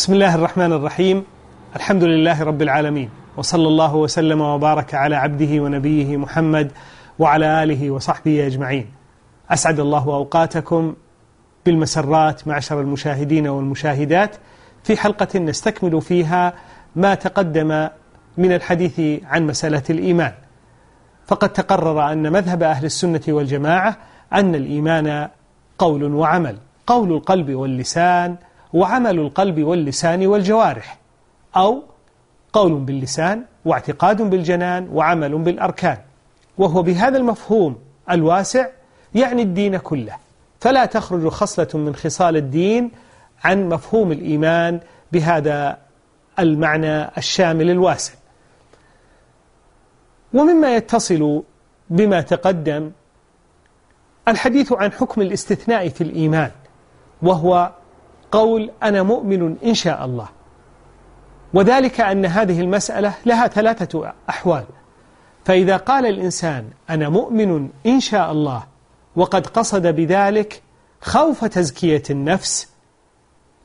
بسم الله الرحمن الرحيم. الحمد لله رب العالمين. وصلى الله وسلم وبارك على عبده ونبيه محمد وعلى آله وصحبه أجمعين. أسعد الله أوقاتكم بالمسرات معشر المشاهدين والمشاهدات. في حلقة نستكمل فيها ما تقدم من الحديث عن مسألة الإيمان. فقد تقرر أن مذهب أهل السنة والجماعة أن الإيمان قول وعمل. قول القلب واللسان وعمل القلب واللسان والجوارح أو قول باللسان واعتقاد بالجنان وعمل بالأركان. وهو بهذا المفهوم الواسع يعني الدين كله. فلا تخرج خصلة من خصال الدين عن مفهوم الإيمان بهذا المعنى الشامل الواسع. ومما يتصل بما تقدم الحديث عن حكم الاستثناء في الإيمان وهو قول أنا مؤمن إن شاء الله. وذلك أن هذه المسألة لها ثلاثة أحوال. فإذا قال الإنسان أنا مؤمن إن شاء الله وقد قصد بذلك خوف تزكية النفس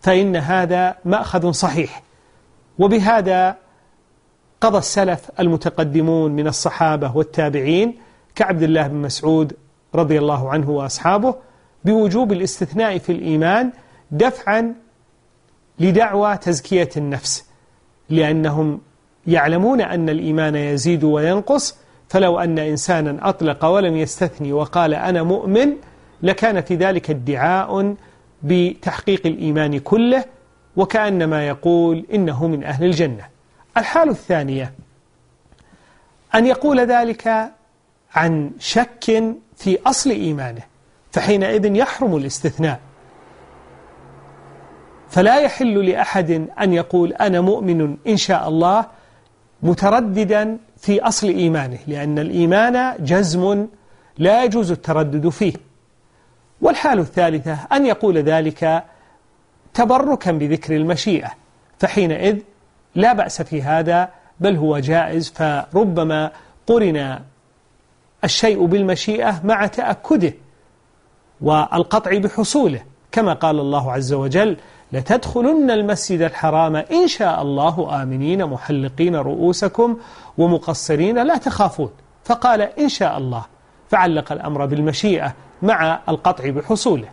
فإن هذا مأخذ صحيح. وبهذا قضى السلف المتقدمون من الصحابة والتابعين كعبد الله بن مسعود رضي الله عنه وأصحابه بوجوب الاستثناء في الإيمان دفعا لدعوى تزكية النفس لأنهم يعلمون أن الإيمان يزيد وينقص فلو أن إنسانا أطلق ولم يستثني وقال أنا مؤمن لكان في ذلك ادعاء بتحقيق الإيمان كله وكأنما يقول إنه من أهل الجنة. الحال الثانية أن يقول ذلك عن شك في أصل إيمانه فحينئذ يحرم الاستثناء. فلا يحل لأحد أن يقول أنا مؤمن إن شاء الله مترددا في أصل إيمانه لأن الإيمان جزم لا يجوز التردد فيه. والحال الثالثة أن يقول ذلك تبركا بذكر المشيئة فحينئذ لا بأس في هذا بل هو جائز فربما قرن الشيء بالمشيئة مع تأكده والقطع بحصوله. كما قال الله عز وجل لتدخلن المسجد الحرام إن شاء الله آمنين محلقين رؤوسكم ومقصرين لا تخافون. فقال إن شاء الله. فعلق الأمر بالمشيئة مع القطع بحصوله.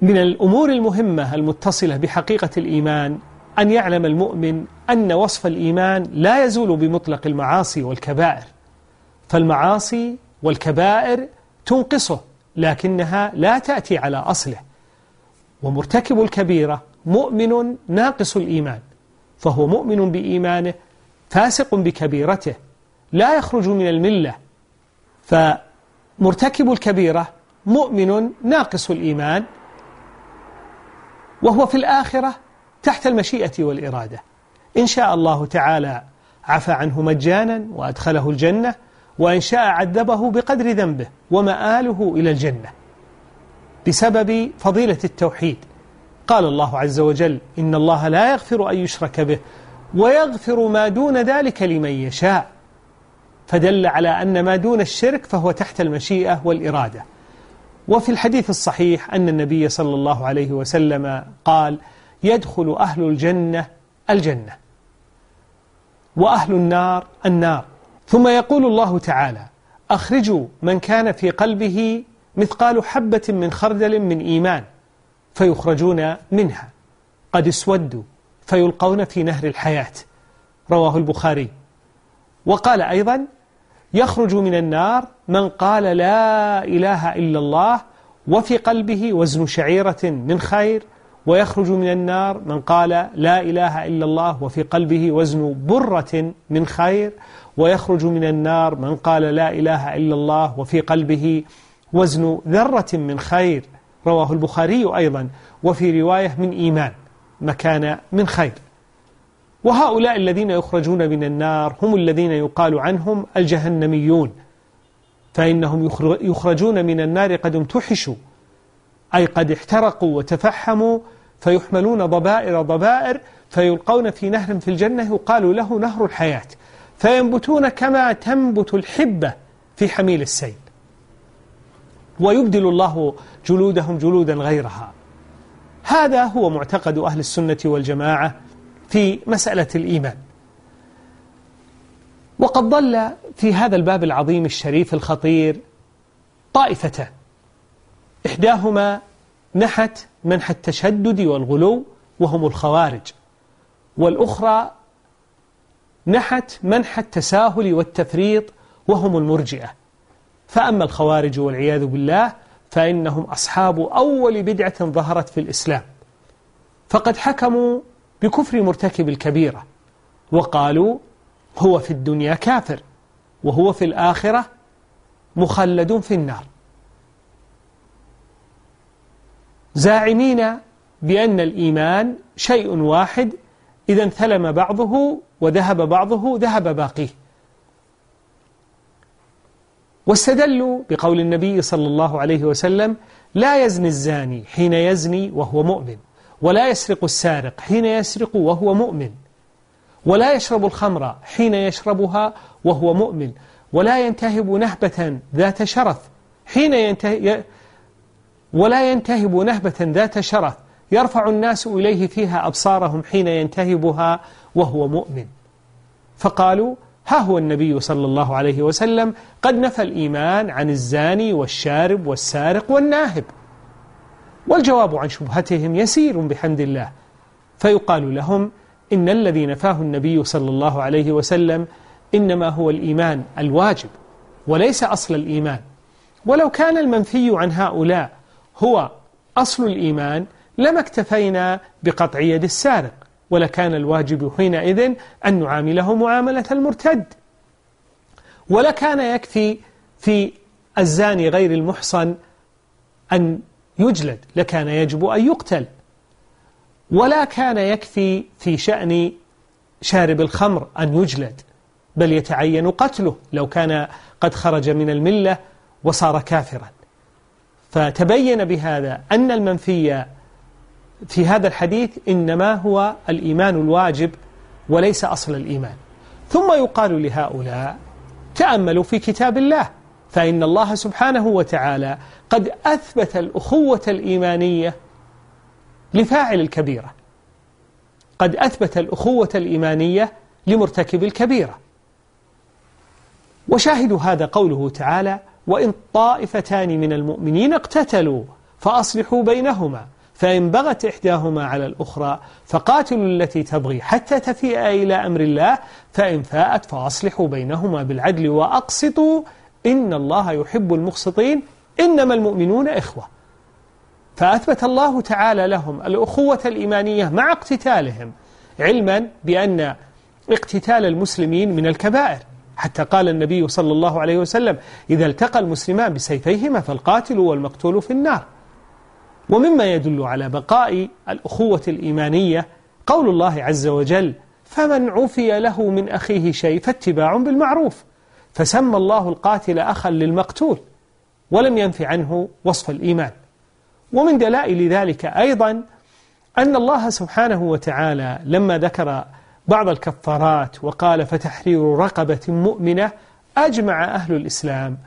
من الأمور المهمة المتصلة بحقيقة الإيمان أن يعلم المؤمن أن وصف الإيمان لا يزول بمطلق المعاصي والكبائر. فالمعاصي والكبائر تنقصه لكنها لا تأتي على أصله. ومرتكب الكبيرة مؤمن ناقص الإيمان فهو مؤمن بإيمانه فاسق بكبيرته لا يخرج من الملة. فمرتكب الكبيرة مؤمن ناقص الإيمان وهو في الآخرة تحت المشيئة والإرادة. إن شاء الله تعالى عفى عنه مجانا وأدخله الجنة. وإن شاء عذبه بقدر ذنبه ومآله إلى الجنة بسبب فضيلة التوحيد. قال الله عز وجل إن الله لا يغفر أن يشرك به ويغفر ما دون ذلك لمن يشاء. فدل على أن ما دون الشرك فهو تحت المشيئة والإرادة. وفي الحديث الصحيح أن النبي صلى الله عليه وسلم قال يدخل أهل الجنة الجنة وأهل النار النار. ثم يقول الله تعالى أخرجوا من كان في قلبه مثقال حبة من خردل من إيمان فيخرجون منها. قد اسودوا فيلقون في نهر الحياة. رواه البخاري. وقال أيضا يخرج من النار من قال لا إله إلا الله وفي قلبه وزن شعيرة من خير ويخرج من النار من قال لا إله إلا الله وفي قلبه وزن برة من خير. ويخرج من النار من قال لا إله إلا الله وفي قلبه وزن ذرة من خير. رواه البخاري أيضا. وفي رواية من إيمان مكان من خير. وهؤلاء الذين يخرجون من النار هم الذين يقال عنهم الجهنميون. فإنهم يخرجون من النار قد امتحشوا أي قد احترقوا وتفحموا فيحملون ضبائر ضبائر فيلقون في نهر في الجنة يقال له نهر الحياة. فينبتون كما تنبت الحبة في حميل السيل. ويبدل الله جلودهم جلودا غيرها. هذا هو معتقد أهل السنة والجماعة في مسألة الإيمان. وقد ضل في هذا الباب العظيم الشريف الخطير طائفتان إحداهما نحت منح التشدد والغلو وهم الخوارج. والأخرى نحت منح التساهل والتفريط وهم المرجئة. فأما الخوارج والعياذ بالله فإنهم أصحاب أول بدعة ظهرت في الإسلام. فقد حكموا بكفر مرتكب الكبيرة وقالوا هو في الدنيا كافر وهو في الآخرة مخلد في النار. زاعمين بأن الإيمان شيء واحد إذا انثلم بعضه وذهب بعضه ذهب باقيه. واستدلوا بقول النبي صلى الله عليه وسلم لا يزني الزاني حين يزني وهو مؤمن ولا يسرق السارق حين يسرق وهو مؤمن ولا يشرب الخمر حين يشربها وهو مؤمن ولا ينتهب نهبة ذات شرف حين ولا ينتهب نهبة ذات شرف يرفع الناس إليه فيها أبصارهم حين ينتهبها وهو مؤمن. فقالوا ها هو النبي صلى الله عليه وسلم قد نفى الإيمان عن الزاني والشارب والسارق والناهب. والجواب عن شبهتهم يسير بحمد الله. فيقال لهم إن الذي نفاه النبي صلى الله عليه وسلم إنما هو الإيمان الواجب وليس أصل الإيمان. ولو كان المنفي عن هؤلاء هو أصل الإيمان لما اكتفينا بقطع يد السارق ولكان الواجب حينئذ أن نعامله معاملة المرتد. ولكان يكفي في الزاني غير المحصن أن يجلد لكان يجب أن يقتل. ولا كان يكفي في شأن شارب الخمر أن يجلد بل يتعين قتله لو كان قد خرج من الملة وصار كافرا. فتبين بهذا أن المنفي في هذا الحديث إنما هو الإيمان الواجب وليس أصل الإيمان. ثم يقال لهؤلاء تأملوا في كتاب الله فإن الله سبحانه وتعالى قد أثبت الأخوة الإيمانية لفاعل الكبيرة. قد أثبت الأخوة الإيمانية لمرتكب الكبيرة. وشاهد هذا قوله تعالى وإن طائفتان من المؤمنين اقتتلوا فأصلحوا بينهما فإن بغت إحداهما على الأخرى فقاتلوا التي تبغي حتى تفيء إلى أمر الله فإن فاءت فأصلحوا بينهما بالعدل وأقسطوا. إن الله يحب المقسطين. إنما المؤمنون إخوة. فأثبت الله تعالى لهم الأخوة الإيمانية مع اقتتالهم علما بأن اقتتال المسلمين من الكبائر. حتى قال النبي صلى الله عليه وسلم إذا التقى المسلمان بسيفيهما فالقاتل والمقتول في النار. ومما يدل على بقاء الأخوة الإيمانية قول الله عز وجل فمن عفي له من أخيه شيء فاتباع بالمعروف. فسمى الله القاتل أخا للمقتول ولم ينف عنه وصف الإيمان. ومن دلائل ذلك أيضا أن الله سبحانه وتعالى لما ذكر بعض الكفارات وقال فتحرير رقبة مؤمنة أجمع أهل الإسلام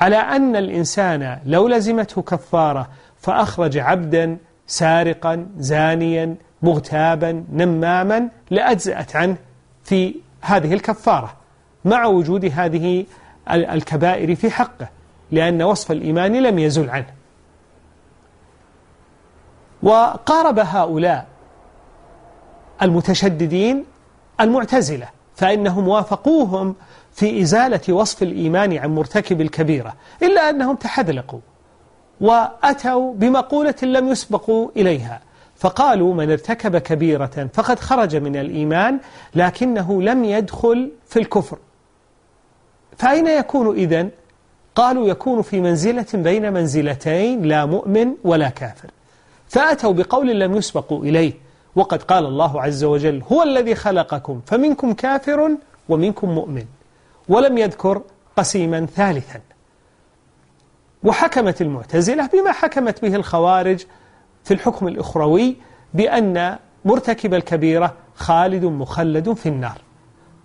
على أن الإنسان لو لزمته كفارة فأخرج عبدا سارقا زانيا مغتابا نماما لأجزأت عنه في هذه الكفارة مع وجود هذه الكبائر في حقه لأن وصف الإيمان لم يزل عنه. وقارب هؤلاء المتشددين المعتزلة فإنهم وافقوهم في إزالة وصف الإيمان عن مرتكب الكبيرة إلا أنهم تحذلقوا وأتوا بمقولة لم يسبقوا إليها فقالوا من ارتكب كبيرة فقد خرج من الإيمان لكنه لم يدخل في الكفر فأين يكون إذن؟ قالوا يكون في منزلة بين منزلتين لا مؤمن ولا كافر فأتوا بقول لم يسبقوا إليه وقد قال الله عز وجل هو الذي خلقكم فمنكم كافر ومنكم مؤمن ولم يذكر قسيما ثالثا. وحكمت المعتزلة بما حكمت به الخوارج في الحكم الأخروي بأن مرتكب الكبيرة خالد مخلد في النار.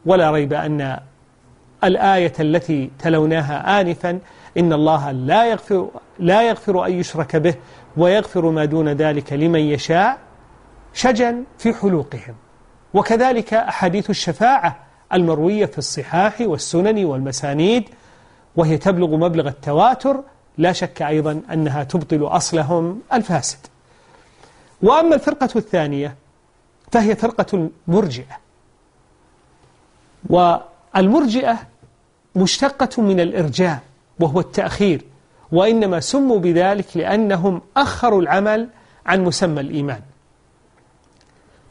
ولا ريب أن الآية التي تلوناها آنفا إن الله لا يغفر, لا يغفر أن يشرك به ويغفر ما دون ذلك لمن يشاء شجا في حلوقهم. وكذلك أحاديث الشفاعة المروية في الصحاح والسنن والمسانيد وهي تبلغ مبلغ التواتر لا شك أيضا أنها تبطل أصلهم الفاسد. وأما الفرقة الثانية فهي فرقة المرجئة. والمرجئة مشتقة من الإرجاء وهو التأخير وإنما سموا بذلك لأنهم أخروا العمل عن مسمى الإيمان.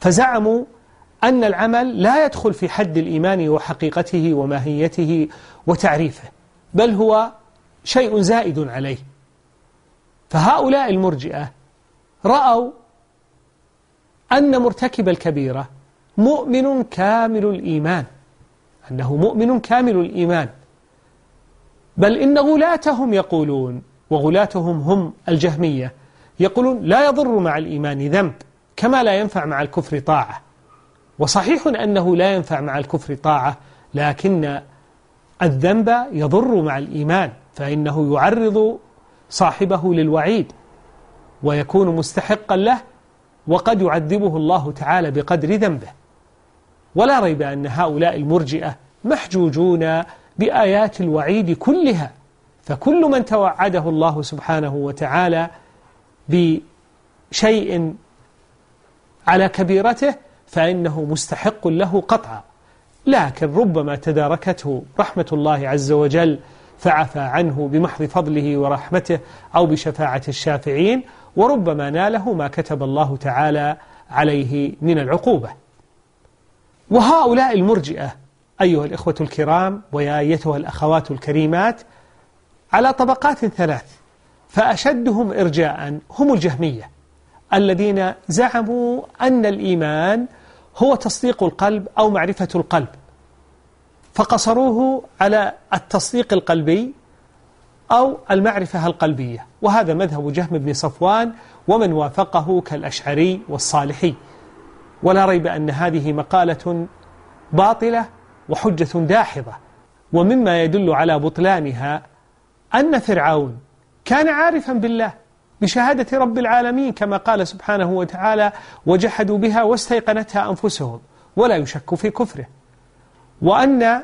فزعموا أن العمل لا يدخل في حد الإيمان وحقيقته وماهيته وتعريفه بل هو شيء زائد عليه. فهؤلاء المرجئة رأوا أن مرتكب الكبيرة مؤمن كامل الإيمان أنه مؤمن كامل الإيمان بل إن غلاتهم يقولون وغلاتهم هم الجهمية يقولون لا يضر مع الإيمان ذنب. كما لا ينفع مع الكفر طاعة. وصحيح أنه لا ينفع مع الكفر طاعة لكن الذنب يضر مع الإيمان فإنه يعرض صاحبه للوعيد ويكون مستحقا له وقد يعذبه الله تعالى بقدر ذنبه. ولا ريب أن هؤلاء المرجئة محجوجون بآيات الوعيد كلها فكل من توعده الله سبحانه وتعالى بشيء على كبيرته فإنه مستحق له قطعا. لكن ربما تداركته رحمة الله عز وجل فعفى عنه بمحض فضله ورحمته أو بشفاعة الشافعين وربما ناله ما كتب الله تعالى عليه من العقوبة. وهؤلاء المرجئة أيها الإخوة الكرام ويا أيتها الأخوات الكريمات على طبقات ثلاث فأشدهم إرجاء هم الجهمية. الذين زعموا أن الإيمان هو تصديق القلب أو معرفة القلب. فقصروه على التصديق القلبي أو المعرفة القلبية. وهذا مذهب جهم بن صفوان ومن وافقه كالأشعري والصالحي. ولا ريب أن هذه مقالة باطلة وحجة داحضة. ومما يدل على بطلانها أن فرعون كان عارفا بالله. بشهادة رب العالمين كما قال سبحانه وتعالى وجحدوا بها واستيقنتها أنفسهم ولا يشك في كفره. وأن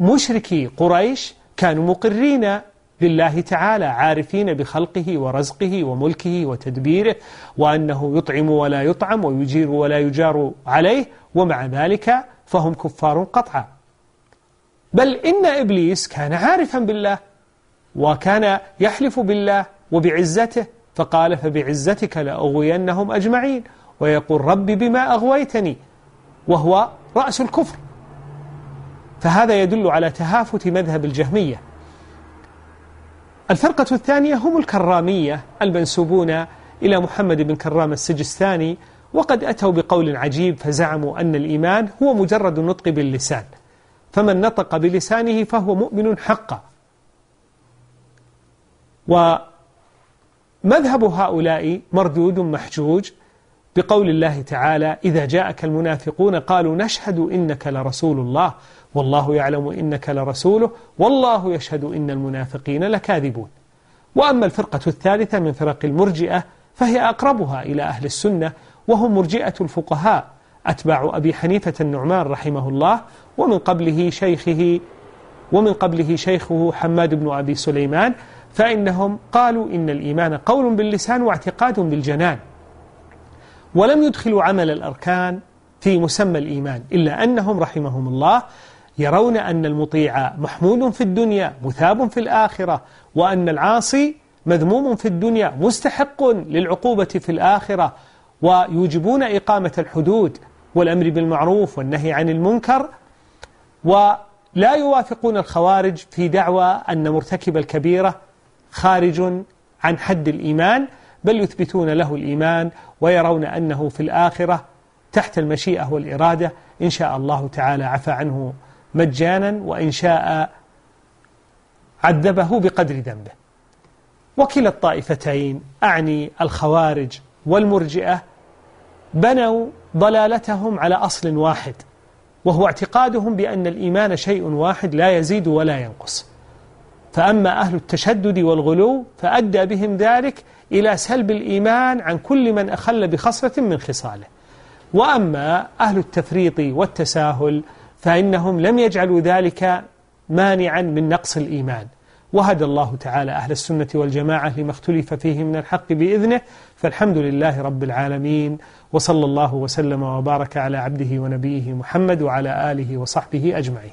مشركي قريش كانوا مقرين لله تعالى عارفين بخلقه ورزقه وملكه وتدبيره وأنه يطعم ولا يطعم ويجير ولا يجار عليه ومع ذلك فهم كفار قطعا. بل إن إبليس كان عارفا بالله. وكان يحلف بالله وبعزته فقال فبعزتك لأغوينهم أجمعين ويقول رب بما أغويتني وهو رأس الكفر. فهذا يدل على تهافت مذهب الجهمية. الفرقة الثانية هم الكرامية المنسوبون إلى محمد بن كرام السجستاني وقد أتوا بقول عجيب فزعموا أن الإيمان هو مجرد النطق باللسان فمن نطق بلسانه فهو مؤمن حقا. ومذهب هؤلاء مردود محجوج بقول الله تعالى إذا جاءك المنافقون قالوا نشهد إنك لرسول الله والله يعلم إنك لرسوله والله يشهد إن المنافقين لكاذبون. وأما الفرقة الثالثة من فرق المرجئة فهي أقربها إلى أهل السنة وهم مرجئة الفقهاء أتباع أبي حنيفة النعمان رحمه الله ومن قبله شيخه ومن قبله شيخه حماد بن أبي سليمان فإنهم قالوا إن الإيمان قول باللسان واعتقاد بالجنان. ولم يدخلوا عمل الأركان في مسمى الإيمان إلا أنهم رحمهم الله يرون أن المطيع محمود في الدنيا مثاب في الآخرة وأن العاصي مذموم في الدنيا مستحق للعقوبة في الآخرة ويوجبون إقامة الحدود والأمر بالمعروف والنهي عن المنكر ولا يوافقون الخوارج في دعوى أن مرتكب الكبيرة خارج عن حد الإيمان بل يثبتون له الإيمان ويرون أنه في الآخرة تحت المشيئة والإرادة. إن شاء الله تعالى عفى عنه مجانا وإن شاء عذبه بقدر ذنبه. وكلا الطائفتين أعني الخوارج والمرجئة بنوا ضلالتهم على أصل واحد وهو اعتقادهم بأن الإيمان شيء واحد لا يزيد ولا ينقص. فأما أهل التشدد والغلو فأدى بهم ذلك إلى سلب الإيمان عن كل من أخل بخصلة من خصاله. وأما أهل التفريط والتساهل فإنهم لم يجعلوا ذلك مانعا من نقص الإيمان. وهدى الله تعالى أهل السنة والجماعة لما اختلف فيه من الحق بإذنه فالحمد لله رب العالمين وصلى الله وسلم وبارك على عبده ونبيه محمد وعلى آله وصحبه أجمعين.